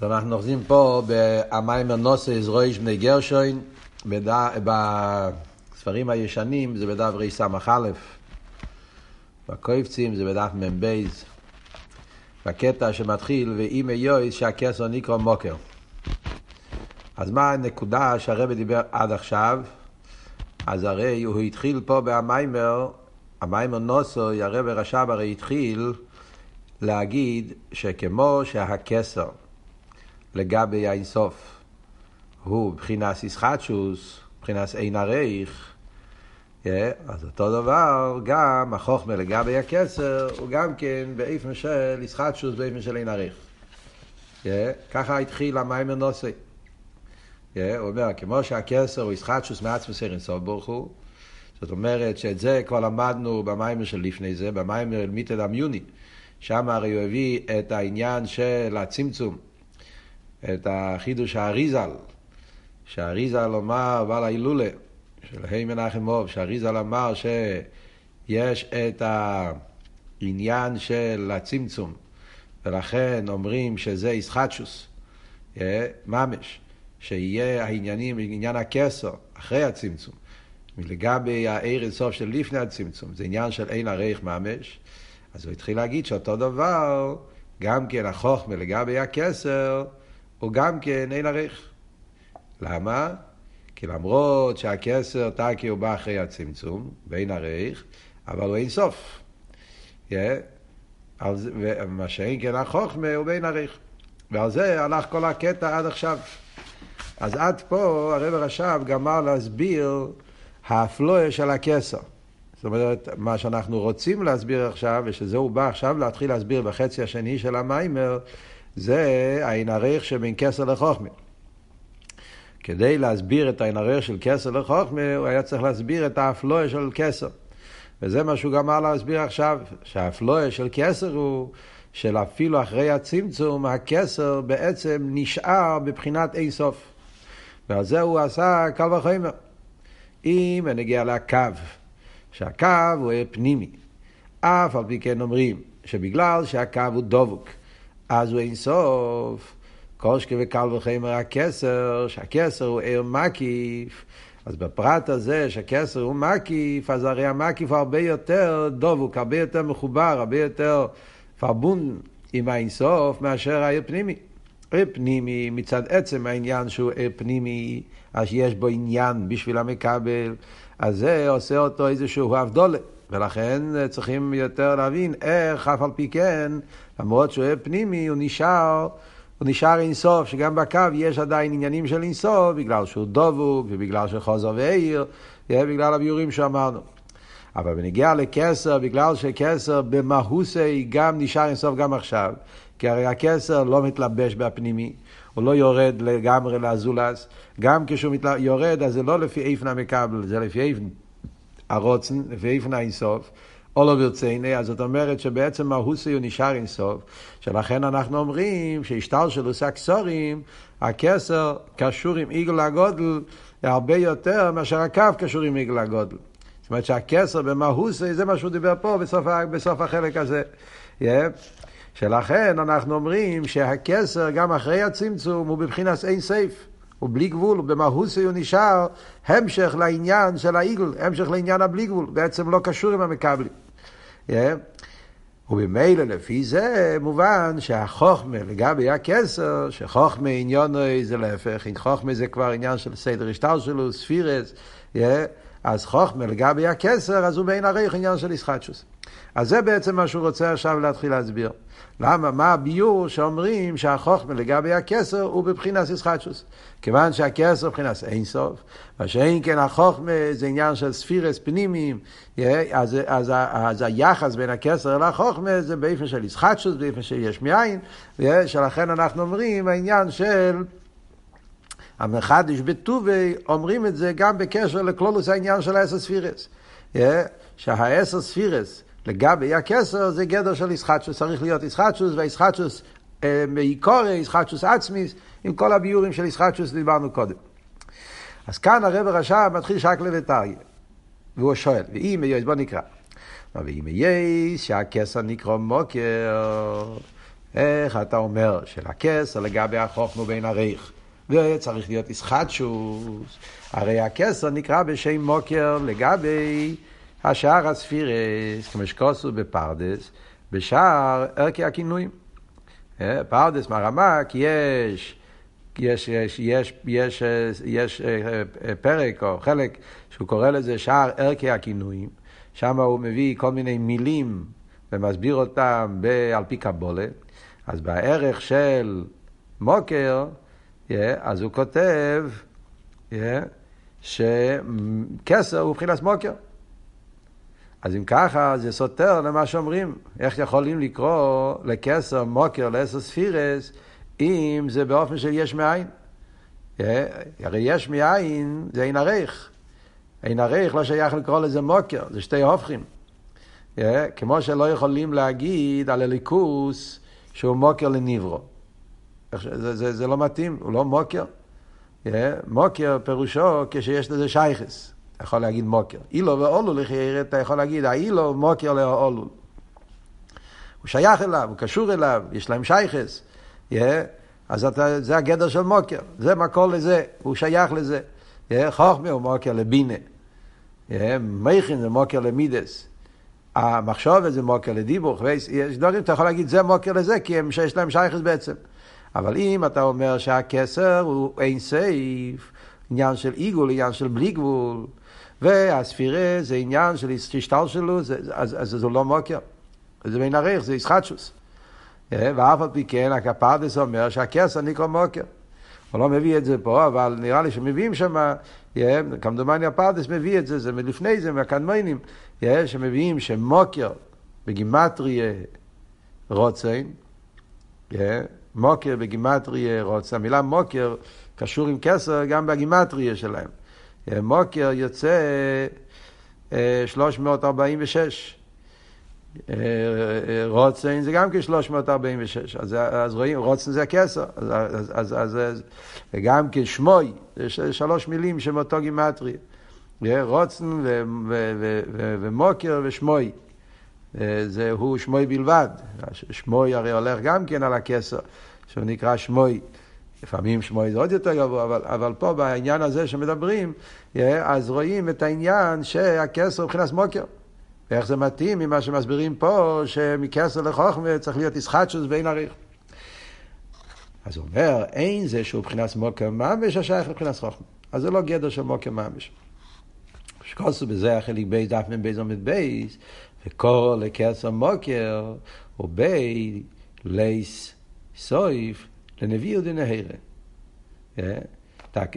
אז אנחנו נוחזים פה במיימר נוסס רויש בני גרשוין, בספרים הישנים זה בדף רס"א, בקויפצים זה בדף מ"ב, בקטע שמתחיל ואם יויס שהכסר נקרא מוקר. אז מה הנקודה שהרבא דיבר עד עכשיו? אז הרי הוא התחיל פה במיימר, המיימר נוסו, הרבא רש"ב הרי התחיל להגיד שכמו שהכסר לגבי האינסוף הוא מבחינת איסחטשוס, מבחינת אין הרייך, אז אותו דבר גם החוכמה לגבי הכסר הוא גם כן באיפן של איסחטשוס, באיפן של אין הרייך. ככה התחיל המיימר נוסי. הוא אומר, כמו שהכסר הוא איסחטשוס מעצמו סר אינסוף ברוך הוא, זאת אומרת שאת זה כבר למדנו במיימר של לפני זה, במיימר אל מיתד אמיוני. שם הרי הוא הביא את העניין של הצמצום, את החידוש האריזל, שהאריזל אמר בעל ההילולה, של ה' מנחם אוב, שהאריזל אמר שיש את העניין של הצמצום, ולכן אומרים שזה איסחטשוס, ממש, שיהיה העניינים, עניין הכסר, אחרי הצמצום. לגבי העיר אינסוף של לפני הצמצום, זה עניין של אין הרייך ממש, אז הוא התחיל להגיד שאותו דבר, גם כן החוכמה לגבי הכסר, הוא גם כן אין ערך. למה? כי למרות שהכסר טקי הוא בא אחרי הצמצום, ואין ערך, אבל הוא אין סוף. Yeah. אז, ומה שאין כן החוכמה הוא באין ערך. ועל זה הלך כל הקטע עד עכשיו. אז עד פה הרב רש"ב גמר להסביר האפלואה של הכסר. זאת אומרת, מה שאנחנו רוצים להסביר עכשיו, ושזה הוא בא עכשיו להתחיל להסביר בחצי השני של המיימר, זה העין הריך שבין כסר לחוכמה. כדי להסביר את העין הריך של כסר לחוכמה, הוא היה צריך להסביר את האפלואה של כסר. וזה מה שהוא גמר להסביר עכשיו, שהאפלואה של כסר הוא של אפילו אחרי הצמצום, הכסר בעצם נשאר בבחינת אין סוף. ועל זה הוא עשה קל וחומר. אם נגיע לקו, שהקו הוא פנימי. אף על פי כן אומרים שבגלל שהקו הוא דבוק, אז הוא אין סוף. קושקה וקל וחמר הכסר, שהכסר הוא ער מקיף. אז בפרט הזה שהכסר הוא מקיף, אז הרי המקיף הוא הרבה יותר דבוק, הרבה יותר מחובר, הרבה יותר פרבון עם האינסוף מאשר העיר פנימי. עיר פנימי מצד עצם העניין שהוא עיר פנימי, אז יש בו עניין בשביל המקבל. אז זה עושה אותו איזשהו הבדולה. ולכן צריכים יותר להבין איך אף על פי כן, למרות שהוא אוהב פנימי, הוא נשאר, הוא נשאר אינסוף, שגם בקו יש עדיין עניינים של אינסוף, בגלל שהוא דבוק ובגלל שחוזר ועיר, בגלל הביורים שאמרנו. אבל בנגיע לכסר, בגלל שכסר במהוסי גם נשאר אינסוף גם עכשיו, כי הרי הכסר לא מתלבש בפנימי, הוא לא יורד לגמרי לאזולס, גם כשהוא מתל... יורד, אז זה לא לפי איפן המקבל, זה לפי איפן הרוצן, לפי איפן האינסוף. או לא ברציני, אז זאת אומרת שבעצם מהוסי הוא נשאר אינסוף, שלכן אנחנו אומרים שהשטר של עושה קסורים, הכסר קשור עם עיגל הגודל הרבה יותר מאשר הקו קשור עם עיגל הגודל. זאת אומרת שהכסר במהוסי, זה מה שהוא דיבר פה בסוף, בסוף החלק הזה. Yeah. שלכן אנחנו אומרים שהכסר גם אחרי הצמצום הוא בבחינת אין סייף. הוא בלי גבול, במהוסי הוא נשאר המשך לעניין של העיגל, המשך לעניין הבלי גבול, בעצם לא קשור עם המקבלים. Yeah. ובמילא לפי זה מובן שהחוכמה לגבי הכסר, שחוכמה עניונו זה להפך, חוכמה זה כבר עניין של סדר השטר שלו, ספירס, yeah. אז חוכמה לגבי הכסר, אז הוא בין הריח עניין של ישחטשוס. אז זה בעצם מה שהוא רוצה עכשיו להתחיל להסביר. למה? מה הביור שאומרים שהחוכמה לגבי הכסר הוא בבחינת ישחטשוס. כיוון שהכסר בבחינת אין סוף, מה שאין כן החוכמה זה עניין של ספירס פנימיים, אז, אז, אז היחס בין הכסר לחוכמה זה באיפן של ישחטשוס, באיפן של יש מאין, שלכן אנחנו אומרים העניין של המחדש בטובי, אומרים את זה גם בקשר לכלולוס העניין של העשר ספירס. שהעשר ספירס לגבי הכסר זה גדר של ישחטשוס, צריך להיות ישחטשוס, והישחטשוס מעיקורי, ישחטשוס עצמיס, עם כל הביורים של ישחטשוס דיברנו קודם. אז כאן הרב הרש"ב מתחיל שקלה וטריה, והוא שואל, ואם יש, בוא נקרא. ואם יש שהכסר נקרא מוקר, איך אתה אומר שלכסר לגבי החוכמה בין הריך, וצריך להיות ישחטשוס, הרי הכסר נקרא בשם מוקר לגבי השאר הספירס, כמו שכוסו בפרדס, בשאר ערכי הכינויים. אה, פרדס מהרמק יש, יש, יש, יש, יש, יש אה, אה, פרק או חלק שהוא קורא לזה שער ערכי הכינויים, שם הוא מביא כל מיני מילים ומסביר אותם על פי קבולה, אז בערך של מוקר, אז הוא כותב yeah, שכסר הוא מבחינת מוקר. אז אם ככה, זה סותר למה שאומרים. איך יכולים לקרוא לכסר מוקר, לעשר ספירס, אם זה באופן של יש מאין? הרי יש מאין זה אין ערך. אין ערך לא שייך לקרוא לזה מוקר, זה שתי הופכים. כמו שלא יכולים להגיד על הליכוס שהוא מוקר לניברו. זה, זה, זה לא מתאים, הוא לא מוקר. מוקר פירושו כשיש לזה שייכס. יכול להגיד מוקר. אילו ואולול, אתה יכול להגיד, האילו מוקר לאולול. הוא שייך אליו, הוא קשור אליו, יש להם שייכס. Yeah, אז אתה, זה הגדר של מוקר, זה מקור לזה, הוא שייך לזה. Yeah, חוכמה הוא מוקר לבינה. Yeah, מייכין זה מוקר למידס. המחשוב זה מוקר לדיבוך, יש דברים, אתה יכול להגיד, זה מוקר לזה, כי הם, יש להם שייכס בעצם. אבל אם אתה אומר שהכסר הוא אין סייף, עניין של עיגול, עניין של בלי גבול, והספירה זה עניין של השתל שלו, אז, אז, זה לא מוקר. זה בין ערך, זה ישחטשוס. אה, ואף על פי כן, הקפרדס אומר שהכסר נקרא מוקר. הוא לא מביא את זה פה, אבל נראה לי שמביאים שם, אה, כמדומני הפרדס מביא את זה, זה מלפני זה, מהקדמיינים, אה, שמביאים שמוקר בגימטרי רוצן, מוקר בגימטרי רוצן, המילה מוקר קשור עם כסר גם בגימטריה שלהם. מוקר יוצא 346. אה, אה, רוצן זה גם כ-346, אז, אז רואים, רוצן זה הכסר, אז, אז, אז, אז, אז גם כשמוי, זה שלוש מילים שהם אותו גימטריה. רוצן ו, ו, ו, ו, ומוקר ושמוי. אה, זה הוא שמוי בלבד. שמוי הרי הולך גם כן על הכסר, שהוא נקרא שמוי. לפעמים שמוי זה עוד יותר גבוה, אבל, אבל פה בעניין הזה שמדברים, אז רואים את העניין שהכסר הוא מבחינת מוקר. ואיך זה מתאים ממה שמסבירים פה, שמכסר לחוכמה צריך להיות ישחטשוס בין עריך. אז הוא אומר, אין זה שהוא מבחינת מוקר ממש השייך לבחינת חוכמה. אז זה לא גדר של מוקר ממש. שכוסו בזה החלק בייס דף מן בייס עומד בייס, וכל לכסר מוקר, ובי לייס סויף לנביא ודנהירה.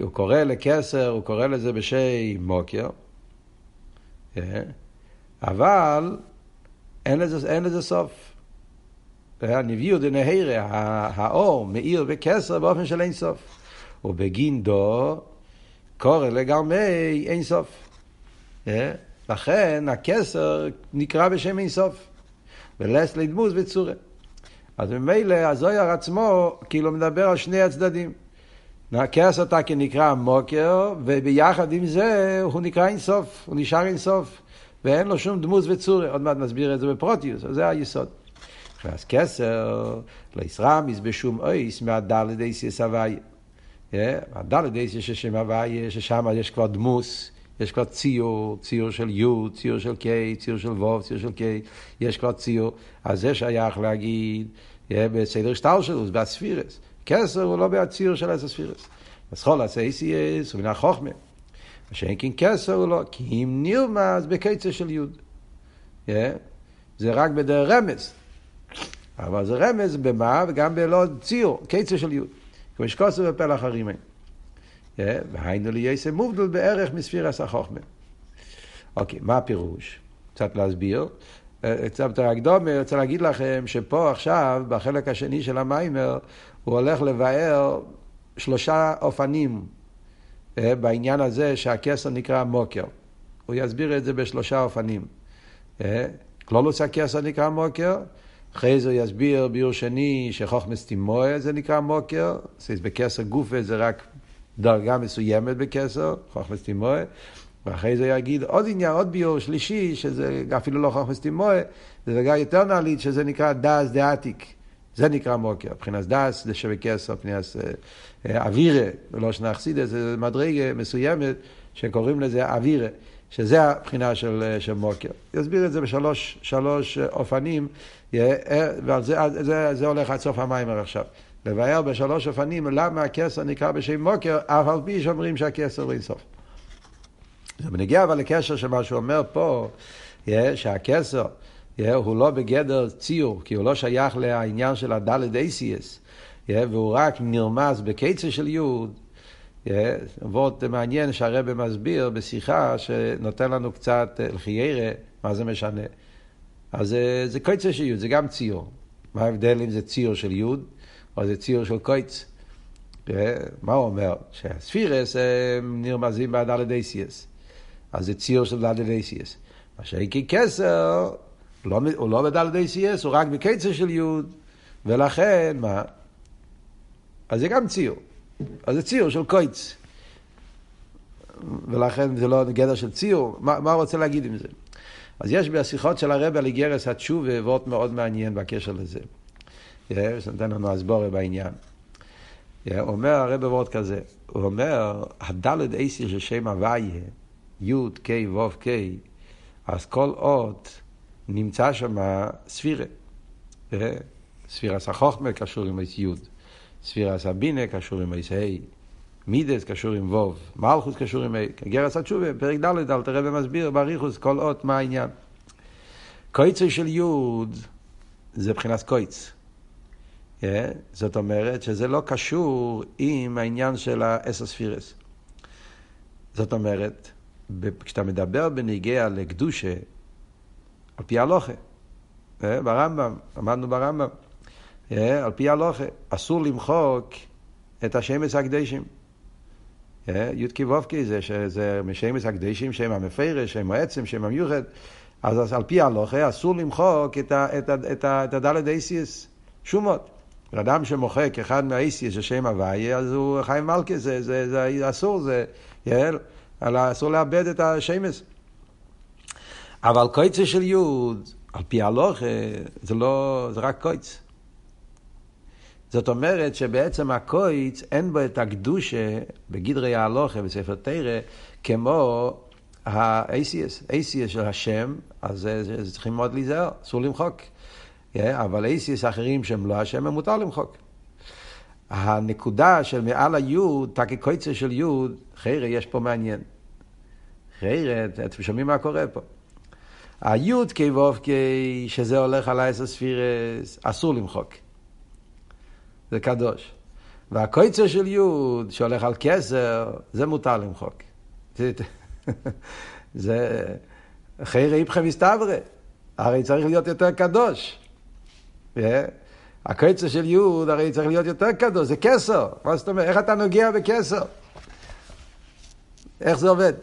הוא קורא לכסר, הוא קורא לזה בשם מוקר. אבל אין לזה, אין לזה סוף. הנביאו דנהירה, האור מאיר וכסר באופן של אין סוף. ובגין דו קורא לגרמי אין סוף. לכן הכסר נקרא בשם אין סוף. ולס לדמוס וצורה. אז ממילא הזויר עצמו כאילו מדבר על שני הצדדים. הכסר תקי נקרא מוקר, וביחד עם זה הוא נקרא אין סוף, הוא נשאר אין סוף. ואין לו שום דמוס וצורה, עוד מעט נסביר את זה בפרוטיוס, זה היסוד. אז כסר, לא ישרמיס בשום אויס מהדלת אייסיס הוויה. הדלת אייסיס של שם הוויה, ששם יש כבר דמוס, יש כבר ציור, ציור של י', ציור של ק', ציור של ו', ציור של ק', יש כבר ציור, אז זה שייך להגיד בסדר שטר שלו, בספירס. כסר הוא לא בציור של עשר ספירס. אז כל הסייסיאס הוא מן החוכמה. מה שאין כן כסר הוא לא, כי אם נרמז בקצר של יוד. זה רק בדרך רמז. אבל זה רמז במה וגם בלא ציור, קצר של יוד. כמו שכוסר בפלח. Yeah. והיינו לי יסם מובדל בערך מספירס החוכמה. אוקיי, מה הפירוש? קצת להסביר. יותר הקדומה, אני רוצה להגיד לכם שפה עכשיו, בחלק השני של המיימר, הוא הולך לבאר שלושה אופנים אה, בעניין הזה שהכסר נקרא מוקר. הוא יסביר את זה בשלושה אופנים. אה, כלולוס הכסר נקרא מוקר, אחרי זה הוא יסביר ביור שני שחוכמס תימואה זה נקרא מוקר, בכסר גופה זה רק דרגה מסוימת בכסר, חוכמס תימואה, ואחרי זה יגיד עוד עניין, עוד ביור שלישי, שזה אפילו לא חוכמס תימואה, זה דרגה יותר נעלית, שזה נקרא דאז דעתיק. זה נקרא מוקר. מבחינת דס זה שווה כסר, מבחינת אווירה, ולא שנה אכסידה, זה מדרגה מסוימת שקוראים לזה אווירה. שזה הבחינה של, של מוקר. יסביר את זה בשלוש שלוש אופנים, ועל זה, זה, זה הולך עד סוף המיימר עכשיו. לבאר בשלוש אופנים למה הכסר נקרא בשם מוקר, אף על פי שאומרים שהכסר לא אינסוף. בנגיע אבל לקשר של מה שהוא אומר פה, שהכסר הוא לא בגדר ציור, כי הוא לא שייך לעניין של הדלת אייסיאס, והוא רק נרמז בקצר של יוד. וורט מעניין שהרבא מסביר בשיחה שנותן לנו קצת לחיירה, מה זה משנה. אז זה קויצר של יוד, זה גם ציור. מה ההבדל אם זה ציור של יוד או זה ציור של קויץ? מה הוא אומר? שהספירס הם נרמזים באדלדייסיאס. אז זה ציור של דלדייסיאס. מה שהיקי כסר, לא, הוא לא בדלדייסיאס, הוא רק בקצר של יוד, ולכן, מה? אז זה גם ציור. אז זה ציור של קויץ. ולכן זה לא גדר של ציור. מה, מה הוא רוצה להגיד עם זה? אז יש בשיחות של הרב על איגרס התשובה וורט מאוד מעניין בקשר לזה. שנותן לנו הסבורה בעניין. אומר הרב וורט כזה, הוא אומר, הדלת אייסי של שם הוויה, י' ק' ו' ק', אז כל אות נמצא שם ספירה. ספירה סחוכמה קשור עם י'. ספירה סבינה קשור עם איס ה', מידס קשור עם ווב, מלכוס קשור עם ה', גרס התשובה, פרק ד' אל תראה ומסביר בריחוס כל אות מה העניין. קויצר של יוד זה מבחינת קויץ. Yeah, זאת אומרת שזה לא קשור עם העניין של האס הספירס. זאת אומרת, כשאתה מדבר בניגיע לקדושה, על פי הלוכה, ברמב"ם, למדנו ברמב"ם, על פי הלוכה, אסור למחוק את השמש הקדשים. י"ק ו"ק זה שזה משמש הקדשים, שם המפרש, שם העצם, שם המיוחד. אז על פי הלוכה אסור למחוק את הדלת אייסיאס, שומות. אדם שמוחק אחד מהאייסיאס של שם הוויה, אז הוא חיים מלכה, זה, זה, זה אסור, זה, יעל, אסור לאבד את השמש. אבל קויצה של יוד, על פי הלוכה, זה לא, זה רק קויץ. זאת אומרת שבעצם הקויץ אין בו את הקדושה בגדרי ההלוכה בספר תרא כמו ה-ACS, ACS של השם, אז זה, זה, זה צריכים מאוד להיזהר, אסור למחוק. Yeah, אבל ACS אחרים שהם לא השם, הם מותר למחוק. הנקודה של מעל היוד, תקי קויצר של יוד, חיירה יש פה מעניין. חיירה, אתם שומעים מה קורה פה. היוד קי וובקי, שזה הולך על האסר ספירס, אסור למחוק. זה קדוש. והקויצר של יוד, שהולך על כסר, זה מותר למחוק. זה חיירי איפכם מסתברא. הרי צריך להיות יותר קדוש. הקויצר של יוד הרי צריך להיות יותר קדוש, זה כסר. מה זאת אומרת? איך אתה נוגע בכסר? איך זה עובד?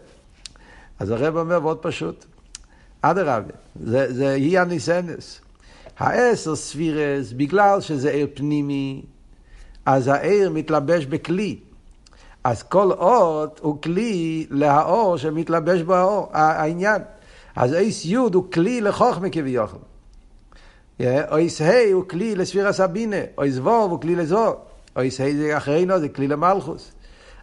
אז הרב אומר מאוד פשוט. אדרבה, זה, זה היא הניסנס. העשר ספירס, בגלל שזה עיר פנימי, אז העיר מתלבש בכלי. אז כל אות הוא כלי להאור שמתלבש בו העניין. אז אייס יוד הוא כלי לחוכמה כביכול. אייס ה' הוא כלי לספירה סבינה, אייס ווב הוא כלי לזור. אייס ה' זה אחרינו, זה כלי למלכוס.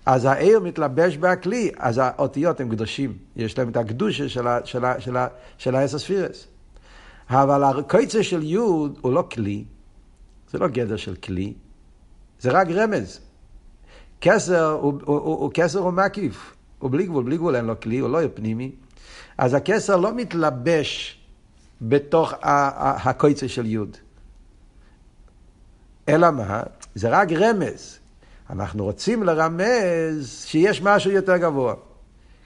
אז העיר מתלבש בכלי, אז האותיות הם קדושים, יש להם את הקדושה של, של, של, של העשר ספירס. אבל הקויצר של יוד הוא לא כלי, זה לא גדר של כלי, זה רק רמז. כסר הוא, הוא, הוא, הוא כסר הוא מקיף, הוא בלי גבול, בלי גבול אין לו כלי, הוא לא פנימי. אז הכסר לא מתלבש בתוך הקויצר של יוד. אלא מה? זה רק רמז. אנחנו רוצים לרמז שיש משהו יותר גבוה.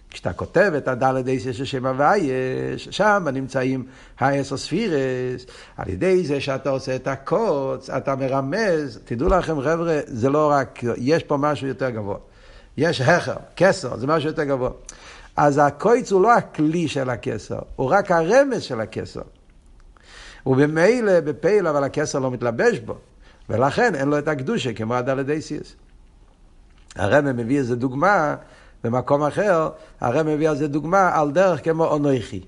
כשאתה כותב את הדלת אייסס של שם הווייש, שם נמצאים העשר ספירס, על ידי זה שאתה עושה את הקוץ, אתה מרמז, תדעו לכם חבר'ה, זה לא רק, יש פה משהו יותר גבוה. יש הכר, כסר, זה משהו יותר גבוה. אז הקויץ הוא לא הכלי של הכסר, הוא רק הרמז של הכסר. ובמילא בפייל, אבל הכסר לא מתלבש בו, ולכן אין לו את הקדושה כמו הדלת אייסס. הרמז מביא איזה דוגמה במקום אחר, הרי מביא על זה דוגמה על דרך כמו אונכי.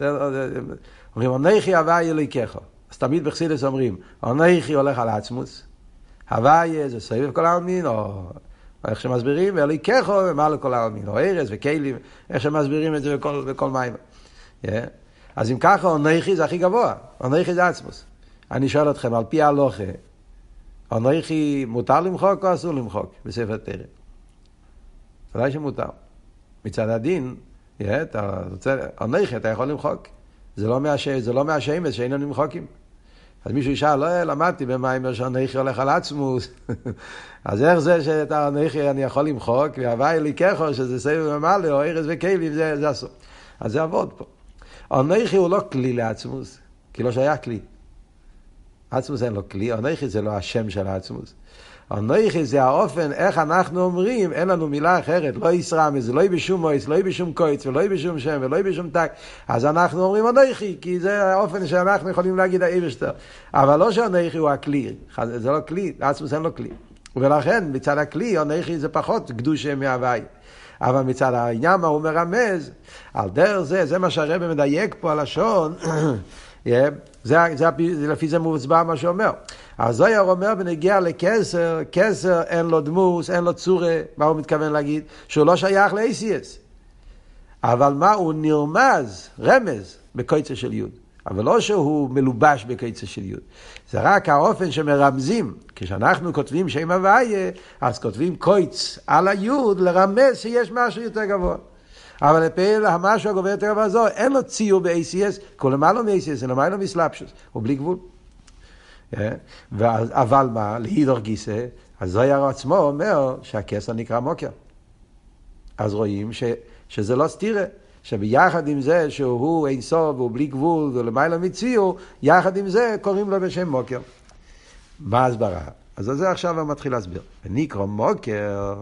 אומרים אונכי הווה אלוהיכך. אז תמיד בחסידס אומרים, אנכי הולך על עצמוס, הוויה זה סביב כל העלמין, או איך שמסבירים, ואלי ככו ומעלה כל העלמין, או ארז וכלים, איך שמסבירים את זה בכל, בכל מים. Yeah. אז אם ככה, אנכי זה הכי גבוה, אנכי זה עצמוס. אני שואל אתכם, על פי ההלוכה, אנכי מותר למחוק או אסור למחוק בספר תרם? ודאי שמותר. מצד הדין, אתה רוצה, אנכי אתה יכול למחוק. זה לא לא מהשמש שאיננו למחוקים. אז מישהו ישאל, לא, למדתי במיימר שהנכי הולך על עצמוס. אז איך זה שאת הנכי אני יכול למחוק, והוואי לי ככו, שזה סבב ממלא, או ארז זה, זה אסור. אז זה עבוד פה. הנכי הוא לא כלי לעצמוס, כי לא שייך כלי. עצמוס אין לו כלי, הנכי זה לא השם של העצמוס. הנכי זה האופן, איך אנחנו אומרים, אין לנו מילה אחרת, לא ישרמס, זה לא בשום מויס, לא בשום קויץ, ולא בשום שם, ולא בשום טק, אז אנחנו אומרים הנכי, כי זה האופן שאנחנו יכולים להגיד האיברשטר. אבל לא שהנכי הוא הכלי, זה לא כלי, עצמוס אין לו כלי. ולכן מצד הכלי, הנכי זה פחות קדושה מהוואי. אבל מצד העניין הוא מרמז, על דרך זה, זה מה שהרבא מדייק פה הלשון, זה, זה, זה, לפי זה מוצבע מה שאומר. הזויר אומר בנגיע לקסר, קסר אין לו דמוס, אין לו צורה, מה הוא מתכוון להגיד? שהוא לא שייך ל-ACS. אבל מה, הוא נרמז, רמז, בקויצה של יוד. אבל לא שהוא מלובש בקיצה של יוד. זה רק האופן שמרמזים. כשאנחנו כותבים שם הוויה, אז כותבים קויץ על היוד לרמז שיש משהו יותר גבוה. אבל לפעיל המשהו הגובה יותר גבוה זו, אין לו ציור ב-ACS, כל למעלה מ-ACS, זה למעלה מסלאפשוס, הוא בלי גבול. אה? אבל מה, להידור גיסא, אז זויר עצמו אומר שהכסר נקרא מוקר. אז רואים ש, שזה לא סתירה. שביחד עם זה שהוא אין סוף והוא בלי גבול ולמעלה מציור, יחד עם זה קוראים לו בשם מוקר. מה ההסברה? אז זה עכשיו הוא מתחיל להסביר. ונקרא מוקר,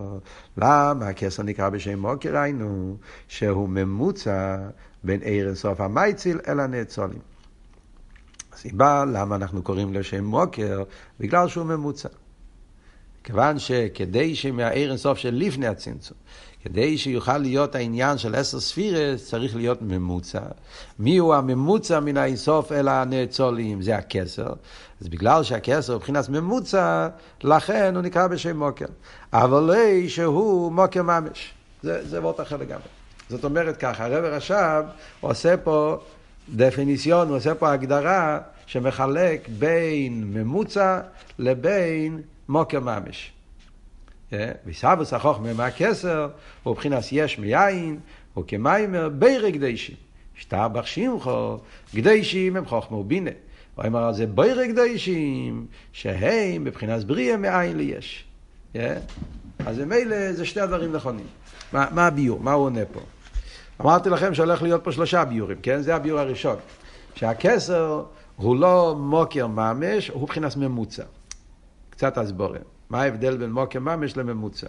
למה הכסר נקרא בשם מוקר היינו? שהוא ממוצע בין עיר אינסוף המייציל אל הנאצולים. הסיבה למה אנחנו קוראים לו שם מוקר, בגלל שהוא ממוצע. כיוון שכדי שמהעיר אינסוף של לפני הצמצום, כדי שיוכל להיות העניין של עשר ספירס, צריך להיות ממוצע. מי הוא הממוצע מן האינסוף אל הנאצולים? זה הכסר. אז בגלל שהכסר הוא מבחינת ממוצע, לכן הוא נקרא בשם מוקר. אבל לא שהוא מוקר ממש. זה, זה וורט אחר לגמרי. זאת אומרת ככה, הרב רש"ב עושה פה דפיניציון, הוא עושה פה הגדרה שמחלק בין ממוצע לבין מוקר ממש. וסבוס החוכמה מהכסר, הוא מבחינת יש מיין, הוא כמיימר בירי קדשים. שטבח שמחו, קדשים הם חוכמה ובינה. הוא אומר על זה בירי קדשים, שהם מבחינת בריאה מאין ליש. אז ממילא זה שני הדברים נכונים. מה, מה הביור? מה הוא עונה פה? אמרתי לכם שהולך להיות פה שלושה ביורים, כן? זה הביור הראשון. שהכסר הוא לא מוקר ממש, הוא מבחינת ממוצע. קצת הסבורם. מה ההבדל בין מוקר ממש לממוצע?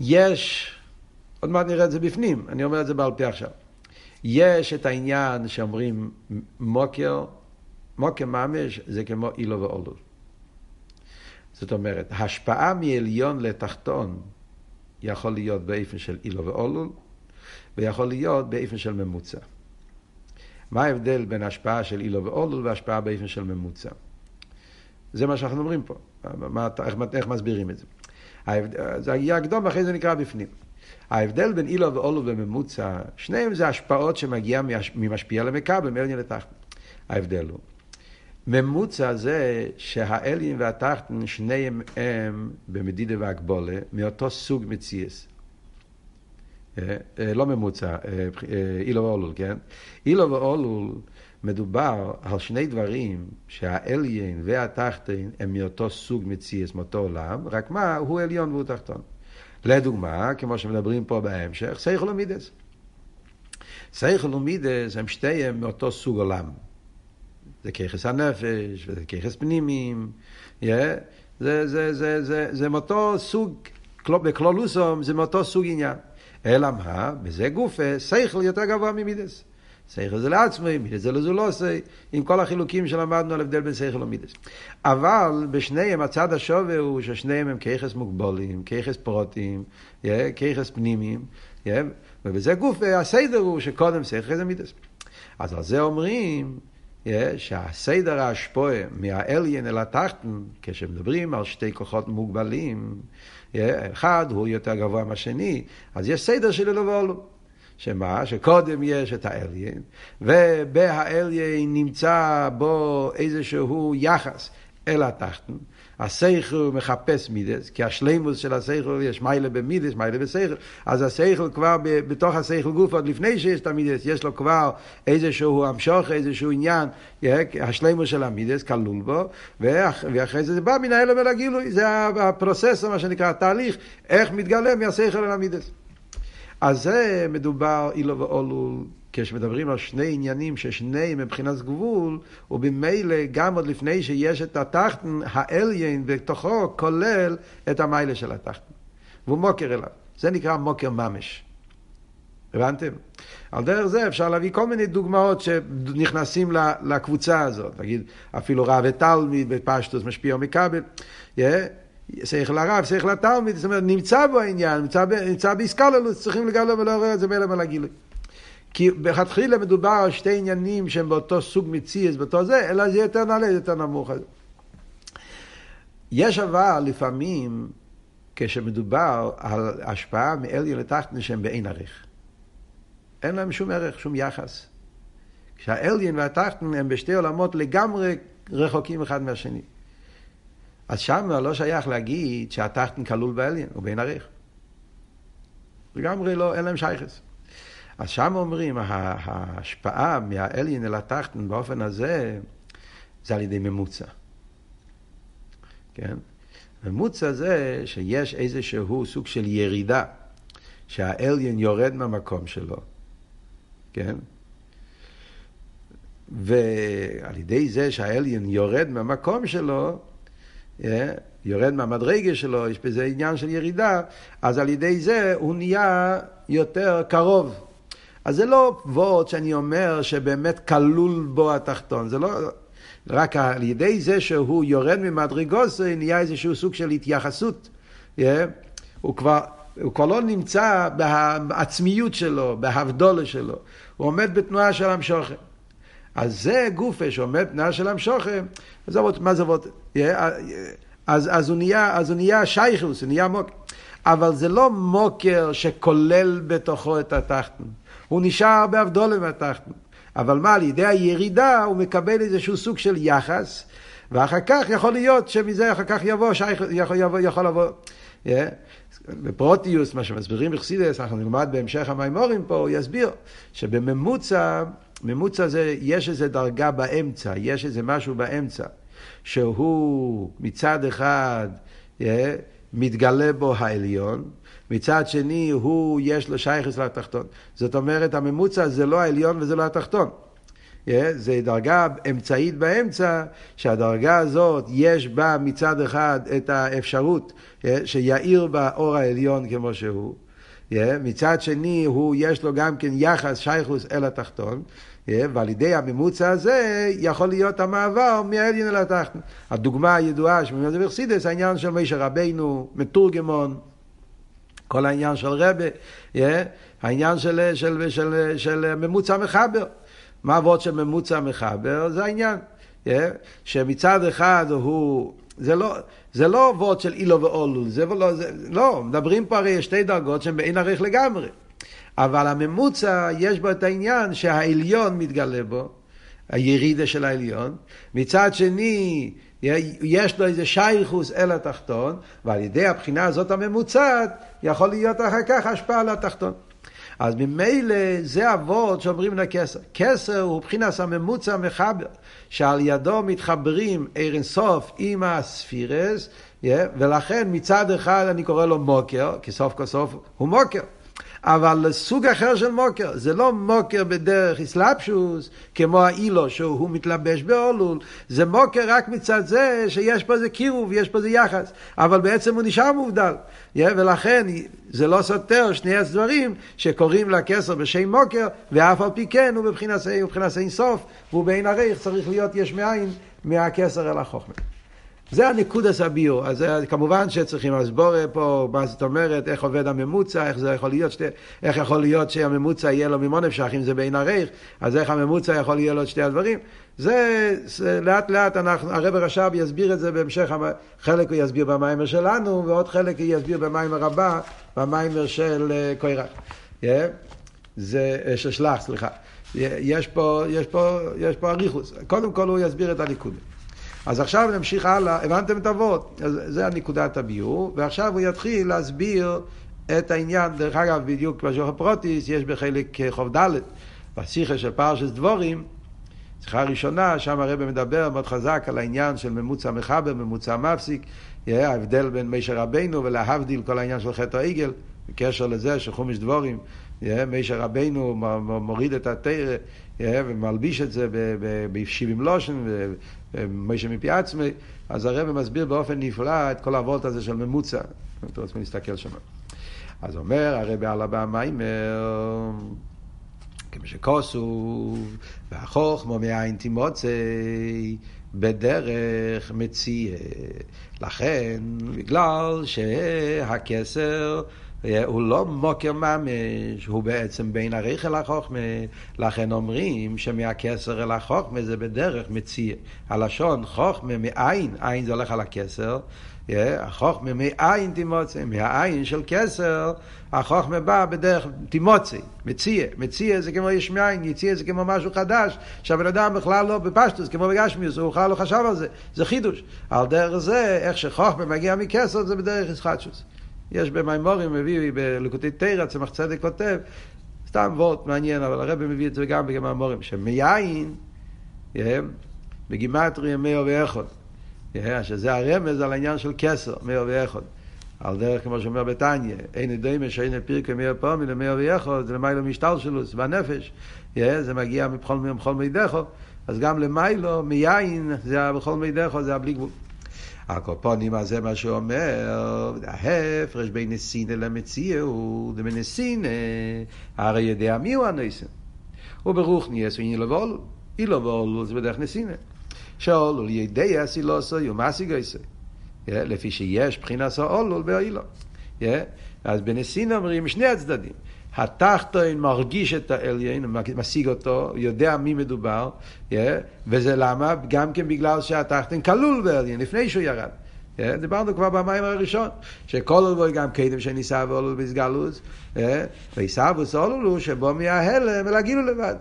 יש, עוד מעט נראה את זה בפנים, אני אומר את זה בעל פה עכשיו. יש את העניין שאומרים מוקר, מוקר ממש זה כמו אילו ואולול. זאת אומרת, השפעה מעליון לתחתון יכול להיות באיפן של אילו ואולול, ויכול להיות באיפן של ממוצע. מה ההבדל בין השפעה של אילו ואולול והשפעה באיפן של ממוצע? זה מה שאנחנו אומרים פה. מה, איך, איך מסבירים את זה? זה יהיה הקדום ואחרי זה נקרא בפנים. ההבדל בין אילו ואולו וממוצע, שניהם זה השפעות שמגיע ממשפיע למקבל, מעליין לתחתן. ההבדל הוא. ממוצע זה שהאליין והתחתן, שניהם הם במדידה והגבולה, מאותו סוג מציאס. אה, אה, לא ממוצע, אה, אילו ואולול, כן? אילו ואולול מדובר על שני דברים שהעליין והתחתן הם מאותו סוג מציאס, מאותו עולם, רק מה, הוא עליון והוא תחתון. לדוגמה, כמו שמדברים פה בהמשך, סייכל ומידס. סייכל ומידס הם שתיהם מאותו סוג עולם. זה ככס הנפש, וזה ככס פנימיים, yeah. זה, זה, זה, זה, זה מאותו סוג, בכלולוסום זה מאותו סוג עניין. אלא מה? בזה גופה, סייכל יותר גבוה ממידס. שכל זה לעצמי, מידס זה לזולוסי, עם כל החילוקים שלמדנו על הבדל בין שכל ומידס. אבל בשניהם הצד השווה הוא ששניהם הם כיחס מוגבולים, כיחס פרוטים, כיחס פנימיים, ובזה גוף הסדר הוא שקודם שכל זה מידס. אז על זה אומרים, שהסדר ההשפועה מהאליין אל התחתן, כשמדברים על שתי כוחות מוגבלים, אחד הוא יותר גבוה מהשני, אז יש סדר של אלו ואולו. שמה? שקודם יש את האליין, ובהאליין נמצא בו איזשהו יחס אל התחתן. השכל מחפש מידס, כי השלימוס של השכל יש מיילה במידס, מיילה בשכל, אז השכל כבר בתוך השכל גוף, עוד לפני שיש את המידס, יש לו כבר איזשהו המשוך, איזשהו עניין, השלימוס של המידס כלול בו, ואחרי זה זה בא מן האלם אל הגילוי, זה הפרוססור, מה שנקרא, התהליך, איך מתגלה מהשכל אל המידס. אז זה מדובר אילו ואולו כשמדברים על שני עניינים ששניהם מבחינת גבול, ובמילא גם עוד לפני שיש את התחתן, האליין בתוכו כולל את המיילה של התחתן. והוא מוקר אליו. זה נקרא מוקר ממש. הבנתם? על דרך זה אפשר להביא כל מיני דוגמאות שנכנסים לקבוצה הזאת. נגיד, אפילו רב ותלמיד בפשטוס משפיע ומכבל. שכל הרב, שכל התלמיד, זאת אומרת, נמצא בו העניין, נמצא, נמצא באיסקללוס, צריכים לגלות רואה את זה מלא מלגילוי. כי בכתחילה מדובר על שתי עניינים שהם באותו סוג מציאס, באותו זה, אלא זה יותר נעלה, יותר נמוך. יש אבל לפעמים, כשמדובר על השפעה מאליון שהם באין ערך. אין להם שום ערך, שום יחס. כשהאליין והתחתן הם בשתי עולמות לגמרי רחוקים אחד מהשני. אז שם לא שייך להגיד שהתחתן כלול באליין, הוא באין ערך. לגמרי לא, אין להם שייכס. אז שם אומרים, ההשפעה מהאליין אל התחתן באופן הזה, זה על ידי ממוצע. כן? ממוצע זה שיש איזשהו סוג של ירידה, שהאליין יורד מהמקום שלו, כן? ועל ידי זה שהאליין יורד מהמקום שלו, אה, יורד מהמדרגה שלו, יש בזה עניין של ירידה, אז על ידי זה הוא נהיה יותר קרוב. אז זה לא וורד שאני אומר שבאמת כלול בו התחתון, זה לא... רק על ידי זה שהוא יורד ממדרגוס, נהיה איזשהו סוג של התייחסות. Yeah. הוא כבר, הוא כבר לא נמצא בעצמיות שלו, בהבדולה שלו. הוא עומד בתנועה של המשוכם. אז זה גופה שעומד בתנועה של המשוכם, אז מה זה? אז, אז הוא נהיה, נהיה שייכוס, הוא נהיה מוקר. אבל זה לא מוקר שכולל בתוכו את התחתן. הוא נשאר באבדולה מהתחתן. אבל מה, על ידי הירידה הוא מקבל איזשהו סוג של יחס, ואחר כך יכול להיות שמזה אחר כך יבוא, שייך, יכול, יבוא, יכול לבוא. Yeah. בפרוטיוס, מה שמסבירים בחסידס, אנחנו נלמד בהמשך המימורים פה, הוא יסביר שבממוצע, ממוצע זה, יש איזו דרגה באמצע, יש איזה משהו באמצע, שהוא מצד אחד yeah, מתגלה בו העליון, מצד שני הוא, יש לו שייכס לתחתון. זאת אומרת, הממוצע זה לא העליון וזה לא התחתון. Yeah, זה דרגה אמצעית באמצע, שהדרגה הזאת יש בה מצד אחד את האפשרות yeah, שיאיר בה אור העליון כמו שהוא. Yeah, מצד שני הוא יש לו גם כן יחס שייכוס אל התחתון, yeah, ועל ידי הממוצע הזה יכול להיות המעבר מהעליון אל התחתון. הדוגמה הידועה שבאמת זה בחסידס, העניין של מישר רבינו, מתורגמון, כל העניין של רבה, yeah, העניין של, של, של, של, של ממוצע מחבר. מה עבוד של ממוצע מחבר? זה העניין. Yeah, שמצד אחד הוא, זה לא, זה לא עבוד של אילו ואולול, זה לא, זה, לא, מדברים פה הרי שתי דרגות שהן באין ערך לגמרי. אבל הממוצע, יש בו את העניין שהעליון מתגלה בו, הירידה של העליון. מצד שני, יש לו איזה שייכוס אל התחתון, ועל ידי הבחינה הזאת הממוצעת, יכול להיות אחר כך השפעה על התחתון. אז ממילא זה אבות שאומרים לכסר. כסר הוא מבחינת הממוצע מחבר, שעל ידו מתחברים ער אינסוף עם הספירס, ולכן מצד אחד אני קורא לו מוקר, כי סוף כל סוף הוא מוקר. אבל סוג אחר של מוקר, זה לא מוקר בדרך אסלאפשוס, כמו האילו שהוא מתלבש באולול, זה מוקר רק מצד זה שיש פה איזה קירוב, יש פה איזה יחס, אבל בעצם הוא נשאר מובדל, ולכן זה לא סותר שני הדברים שקוראים לכסר בשם מוקר, ואף על פי כן הוא מבחינת אין סוף, והוא בעין הריך צריך להיות יש מאין מהכסר אל החוכמה. זה הנקודס הביור. אז כמובן שצריכים לסבור פה מה זאת אומרת, איך עובד הממוצע, איך זה יכול להיות, שתי, איך יכול להיות שהממוצע יהיה לו ממון אפשר, אם זה בין הרייך, אז איך הממוצע יכול להיות לו את שתי הדברים. זה, זה לאט לאט אנחנו, הרב רש"ב יסביר את זה בהמשך, חלק הוא יסביר במיימר שלנו, ועוד חלק הוא יסביר במיימר הבא, במיימר של uh, קוירח. Yeah. זה, uh, של שלח, סליחה. יש פה, יש פה, יש פה אריכוס. קודם כל הוא יסביר את הנקודה. אז עכשיו נמשיך הלאה, הבנתם את אבות? זה הנקודת הביור, ועכשיו הוא יתחיל להסביר את העניין, דרך אגב, בדיוק בשוח הפרוטיס, יש בחלק חוב ד' בשיחה של פרשס דבורים, שיחה ראשונה, שם הרב מדבר מאוד חזק על העניין של ממוצע מחבר, ממוצע מפסיק, ההבדל בין מישר רבינו ולהבדיל כל העניין של חטא העגל, בקשר לזה שחומש דבורים, מישר רבינו מוריד את התרא ומלביש את זה בשבעים לושן, מישר מפי עצמי, אז הרב מסביר באופן נפלא את כל הוולט הזה של ממוצע. אתם רוצים להסתכל שם. אז אומר הרב על הבא מיימר כמו שכוסוב, והחוכמו מאין תימוצי בדרך מציע. לכן, בגלל שהכסר הוא לא מוקר ממש, הוא בעצם בין הריח אל החוכמה. לכן אומרים שמהכסר אל החוכמה זה בדרך מציע. הלשון חוכמה מאין, עין זה הולך על הכסר, החוכמה מאין תימוצי, מהעין של כסר, החוכמה בא בדרך תימוצי, מציע. מציע זה כמו יש מאין, יציע זה כמו משהו חדש, שהבן אדם בכלל לא בפשטוס, כמו בגשמיוס, הוא בכלל לא חשב על זה, זה חידוש. על דרך זה, איך שחוכמה מגיע מכסר, זה בדרך ישחטשוס. יש במימורים, מביא בלקוטי תרא, צמח צדק כותב, סתם וורט מעניין, אבל הרב מביא את זה גם במימורים, שמיין, בגימטריה מאו ואחד. שזה הרמז על העניין של כסר, מאו ואחד. על דרך כמו שאומר בתניא, אין דומה שאין פירקי מאו פעמי למאו ואחד, זה למיילו משתלשלוס בנפש, זה מגיע מבכל מידךו, אז גם למיילו, מיין, זה בכל מידךו, זה הבלי גבול. הקופונים, אז זה מה שהוא אומר, ההפרש בין נסינה למציאות, ובנסינה, הרי יודע מי הוא הנסינה. וברוך הוא אילו ואולו, אילו ואולו זה בדרך נסינה. שאולול ידע סילוסו יומאסי גייסו. לפי שיש בחינת האולול באילו. אז בנסין אומרים שני הצדדים. התחתון מרגיש את העליין, משיג אותו, יודע מי מדובר, וזה למה? גם כן בגלל שהתחתון כלול בעליין, לפני שהוא ירד. דיברנו כבר במים הראשון, שכל אולבוי גם קדם שניסה ואולול בסגלוס, ועיסאוווס אולולו שבו מההלם אלא גילו לבד.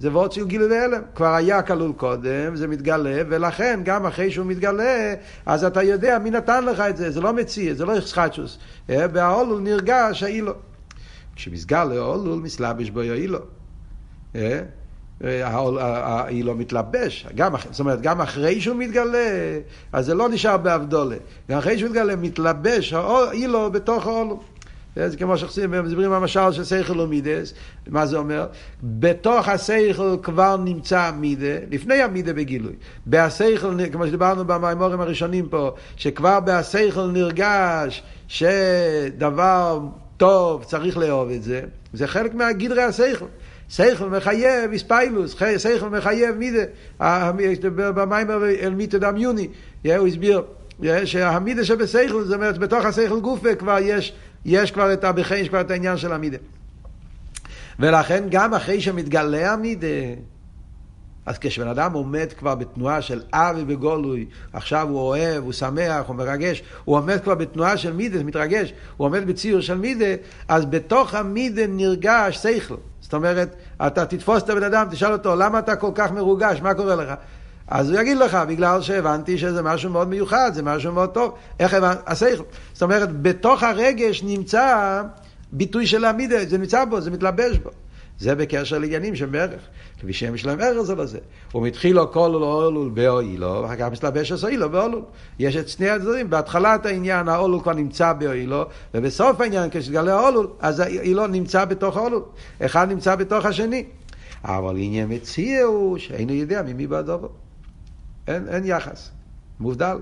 זה וורד של גילוי והלם. כבר היה כלול קודם, זה מתגלה, ולכן גם אחרי שהוא מתגלה, אז אתה יודע מי נתן לך את זה, זה לא מציע, זה לא יחסחטשוס. והאולול נרגש האילו. כשמסגל האולול מסלבש בו האילו. האילו מתלבש, גם, זאת אומרת, גם אחרי שהוא מתגלה, אז זה לא נשאר באבדולה. גם אחרי שהוא מתגלה, מתלבש האילו בתוך האולול. זה כמו שמדברים במשל של סייכל ומידס, מה זה אומר? בתוך הסייכל כבר נמצא מידה, לפני המידה בגילוי. בהסייכל, כמו שדיברנו במימורים הראשונים פה, שכבר בהסייכל נרגש שדבר טוב צריך לאהוב את זה, זה חלק מהגדרי הסייכל. סייכל מחייב איספיילוס, סייכל מחייב מידה. במיימר אל מיתה דמיוני, הוא הסביר שהמידה שבסייכל, זאת אומרת, בתוך הסייכל גופה כבר יש יש כבר את הבחי, יש כבר את העניין של המידה. ולכן גם אחרי שמתגלה המידה, אז כשבן אדם עומד כבר בתנועה של אבי בגולוי, עכשיו הוא אוהב, הוא שמח, הוא מרגש, הוא עומד כבר בתנועה של מידה, מתרגש, הוא עומד בציור של מידה, אז בתוך המידה נרגש שכל. זאת אומרת, אתה תתפוס את הבן אדם, תשאל אותו, למה אתה כל כך מרוגש, מה קורה לך? אז הוא יגיד לך, בגלל שהבנתי שזה משהו מאוד מיוחד, זה משהו מאוד טוב. איך הבנתי? השכל. זאת אומרת, בתוך הרגש נמצא ביטוי של המידה, זה נמצא בו, זה מתלבש בו. זה בקשר לעניינים שהם ערך. כפי שהם יש להם ערך זה לזה. ומתחילו כל אולול באוילו, ואחר כך מסתלבש עשו אילו באולול. יש את שני הצדדים, בהתחלת העניין האולול כבר נמצא באוילו, ובסוף העניין כשתגלה האולול, אז האילו נמצא בתוך האולול. אחד נמצא בתוך השני. אבל עניין מציע הוא שאינו יודע ממי בעדו. אין, אין יחס, מובדל.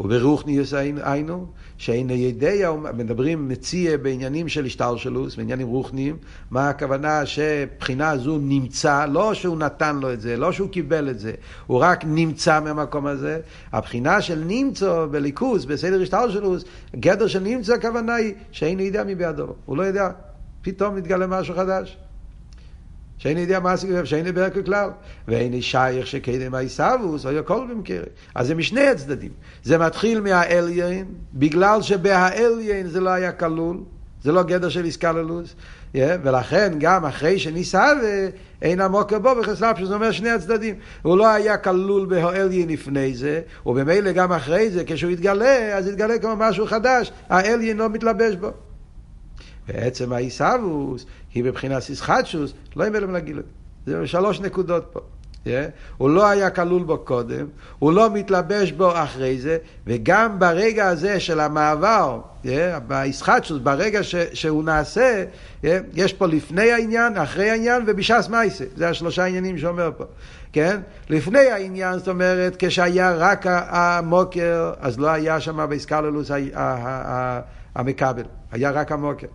וברוכניוס היינו, שאין ידע, מדברים מציע בעניינים של השתלשלוס, בעניינים רוחניים, מה הכוונה שבחינה זו נמצא, לא שהוא נתן לו את זה, לא שהוא קיבל את זה, הוא רק נמצא מהמקום הזה. הבחינה של נמצא בליכוס, בסדר השתלשלוס, גדר של נמצא הכוונה היא שאין ידע מבידו, הוא לא יודע, פתאום מתגלה משהו חדש. שאין יודע מה הסיגוב, שאין ברק כלל. ואין שייך שקדם העיסאוווס, או יכל במקרה. אז זה משני הצדדים. זה מתחיל מהאליין, בגלל שבהאליין זה לא היה כלול, זה לא גדר של איסקללוס, yeah, ולכן גם אחרי שניסהווה, אין המוקר בו בחסלאפ, שזה אומר שני הצדדים. הוא לא היה כלול בהאליין לפני זה, ובמילא גם אחרי זה, כשהוא יתגלה, אז יתגלה כמו משהו חדש, האליין לא מתלבש בו. בעצם העיסאוווס היא בבחינת סיסחטשוס, לא עם אלם לגילוי. זה שלוש נקודות פה. Yeah. הוא לא היה כלול בו קודם, הוא לא מתלבש בו אחרי זה, וגם ברגע הזה של המעבר, yeah, באיסחטשוס, ברגע ש, שהוא נעשה, yeah, יש פה לפני העניין, אחרי העניין ובש"ס מייסה. זה השלושה עניינים שאומר פה. כן? לפני העניין, זאת אומרת, כשהיה רק המוקר, אז לא היה שם באיסקללוס המכבל, היה רק המוקר.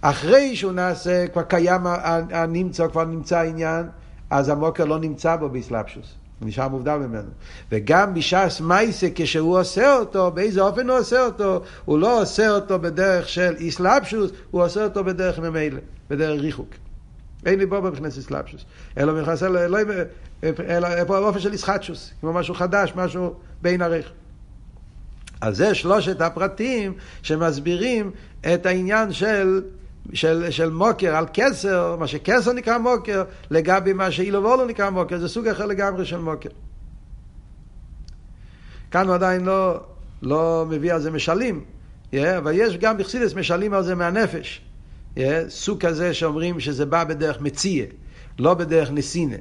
אחרי שהוא נעשה, כבר קיים הנמצא, כבר נמצא העניין, אז המוקר לא נמצא בו באסלאפשוס. נשאר מובדל ממנו. וגם בש"ס מייסה, כשהוא עושה אותו, באיזה אופן הוא עושה אותו? הוא לא עושה אותו בדרך של איסלאפשוס, הוא עושה אותו בדרך ממילא, בדרך ריחוק. אין לי בו מבחינת איסלאפשוס. אלא אלא, אלא באופן של איסחטשוס, כמו משהו חדש, משהו בין ערך. אז זה שלושת הפרטים שמסבירים את העניין של, של, של מוקר על כסר, מה שכסר נקרא מוקר, לגבי מה שאילו ואולו נקרא מוקר, זה סוג אחר לגמרי של מוקר. כאן הוא עדיין לא, לא מביא על זה משלים, yeah, אבל יש גם בחסידס משלים על זה מהנפש. Yeah, סוג כזה שאומרים שזה בא בדרך מציע, לא בדרך נסינה.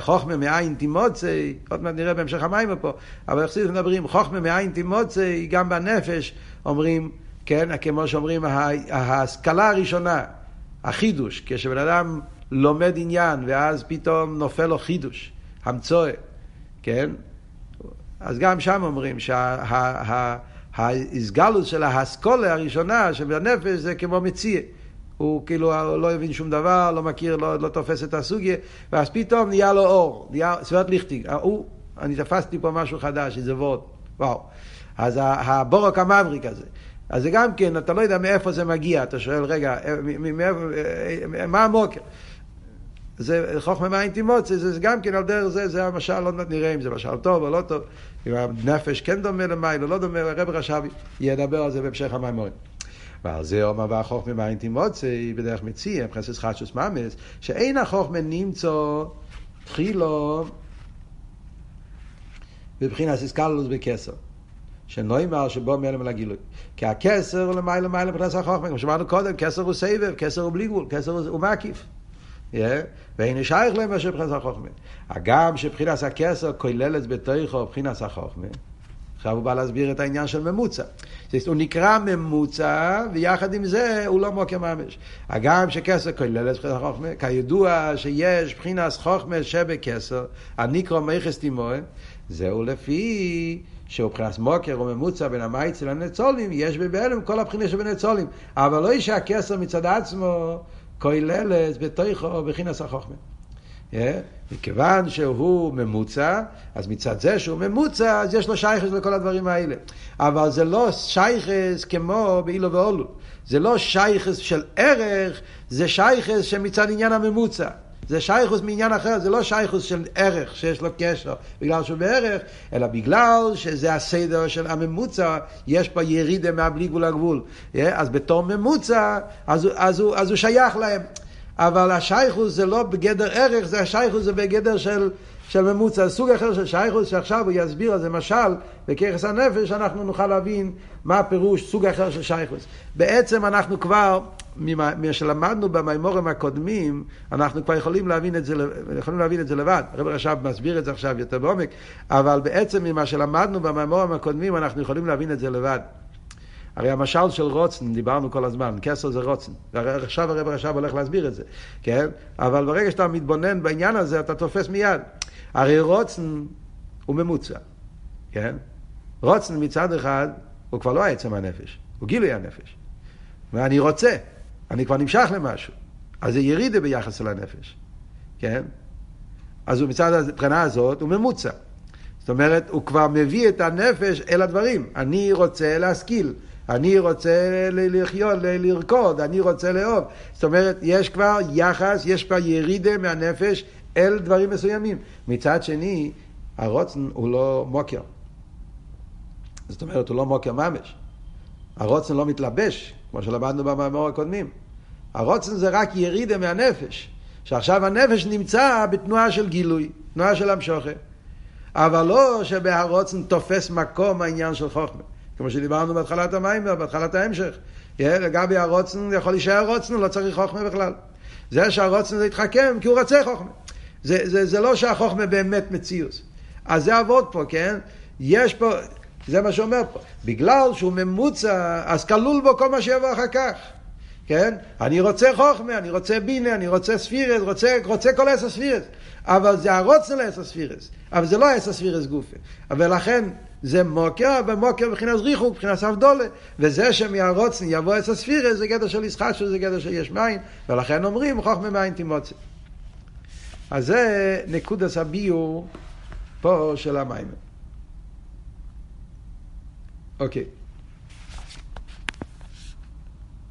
חוכמה מאין תימוצי, עוד מעט נראה בהמשך המים פה, אבל איך מדברים, חוכמה מאין תימוצי, גם בנפש אומרים, כן, כמו שאומרים, ההשכלה הראשונה, החידוש, כשבן אדם לומד עניין ואז פתאום נופל לו חידוש, המצואה, כן? אז גם שם אומרים שההסגלות של האסכולה הראשונה שבנפש זה כמו מציע. הוא כאילו לא הבין שום דבר, לא מכיר, לא, לא תופס את הסוגיה, ואז פתאום נהיה לו אור, נהיה סביבת ליכטיג. הוא, אני תפסתי פה משהו חדש, איזה וורד, וואו. אז הבורק המבריק הזה. אז זה גם כן, אתה לא יודע מאיפה זה מגיע, אתה שואל, רגע, מה המוקר? זה חוכמה מים תימוצי, זה גם כן על דרך זה, זה המשל, לא נראה אם זה משל טוב או לא טוב, אם הנפש כן דומה למים או לא דומה, הרב רשבי ידבר על זה בהמשך המימורים. ועל זה אומר והחוכמה מאין תימוצי בדרך מציע, מבחינת חדשוס ממס, שאין החוכמה נמצא תחילו בבחינת איסקלוס בכסר. שנוימר שבו מלם לגילוי. כי הכסר הוא למעלה למעלה מבחינת החוכמה, כמו שאמרנו קודם, כסר הוא סבב, כסר הוא בלי גבול, כסר הוא מקיף. ואין שייך להם מאשר מבחינת החוכמה. הגם שבחינת הכסר כוללת בתוכו מבחינת החוכמה, עכשיו הוא בא להסביר את העניין של ממוצע. הוא נקרא ממוצע, ויחד עם זה הוא לא מוקר ממש. הגם שכסר כולל את בחינת חוכמה, כידוע שיש בחינס חוכמה שבכסר, הנקרא מייחס תימוה, זהו לפי שהוא מבחינת מוקר או ממוצע בין המייצל לנצולים, יש בבהלם כל הבחינה שבנצולים. אבל לא שהכסר מצד עצמו כוללת בתוכו בחינס החוכמה. מכיוון שהוא ממוצע, אז מצד זה שהוא ממוצע, אז יש לו שייכס לכל הדברים האלה. אבל זה לא שייכס כמו באילו ואולו. זה לא שייכס של ערך, זה שייכס שמצד עניין הממוצע. זה שייכוס מעניין אחר, זה לא שייכוס של ערך שיש לו קשר בגלל שהוא בערך, אלא בגלל שזה הסדר של הממוצע, יש פה ירידה מהבלי גבול הגבול. אז בתור ממוצע, אז, אז, הוא, אז הוא שייך להם. אבל השייכוס זה לא בגדר ערך, זה השייכוס זה בגדר של, של ממוצע. סוג אחר של שייכוס שעכשיו הוא יסביר, זה משל, בככס הנפש, אנחנו נוכל להבין מה הפירוש, סוג אחר של שייכוס. בעצם אנחנו כבר, ממה שלמדנו במימורים הקודמים, אנחנו כבר יכולים להבין את זה, יכולים להבין את זה לבד. הרב רש"ב מסביר את זה עכשיו יותר בעומק, אבל בעצם ממה שלמדנו במימורים הקודמים, אנחנו יכולים להבין את זה לבד. הרי המשל של רוצן, דיברנו כל הזמן, כסר זה רוצן. עכשיו הרב עכשיו הולך להסביר את זה, כן? אבל ברגע שאתה מתבונן בעניין הזה, אתה תופס מיד. הרי רוצן הוא ממוצע, כן? רוצן מצד אחד הוא כבר לא עצם הנפש, הוא גילוי הנפש. ואני רוצה, אני כבר נמשך למשהו. אז זה ירידה ביחס אל הנפש, כן? אז הוא מצד הבחינה הזאת הוא ממוצע. זאת אומרת, הוא כבר מביא את הנפש אל הדברים. אני רוצה להשכיל, אני רוצה לחיות, לרקוד, אני רוצה לאהוב. זאת אומרת, יש כבר יחס, יש כבר ירידה מהנפש אל דברים מסוימים. מצד שני, הרוצן הוא לא מוקר. זאת אומרת, הוא לא מוקר ממש. הרוצן לא מתלבש, כמו שלמדנו במאמר הקודמים. הרוצן זה רק ירידה מהנפש. שעכשיו הנפש נמצא בתנועה של גילוי, תנועה של המשוכה. אבל לא שבהרוצן תופס מקום העניין של חוכמה. כמו שדיברנו בהתחלת המים, בהתחלת ההמשך. לגבי הרוצן, יכול להישאר רוצן, לא צריך חוכמה בכלל. זה שהרוצן זה יתחכם, כי הוא רוצה חוכמה. זה, זה, זה לא שהחוכמה באמת מציאוס. אז זה עבוד פה, כן? יש פה, זה מה שאומר פה. בגלל שהוא ממוצע, אז כלול בו כל מה שיבוא אחר כך. כן? אני רוצה חוכמה, אני רוצה בינה, אני רוצה ספירות, רוצה, רוצה כל עשר ספירות. אבל זה הרצון לעשר ספירות. אבל זה לא עשר ספירות גופא. ולכן זה מקור, ומקור מבחינת ריחוק, מבחינת הבדלה. וזה שמהרצון יבוא עשר ספירות, זה גדר של התחדשות, זה גדר של יש מאין. ולכן אומרים חוכמה מאין תימצא. אז זה נקודת הביאור פה של המאין. אוקיי. Okay.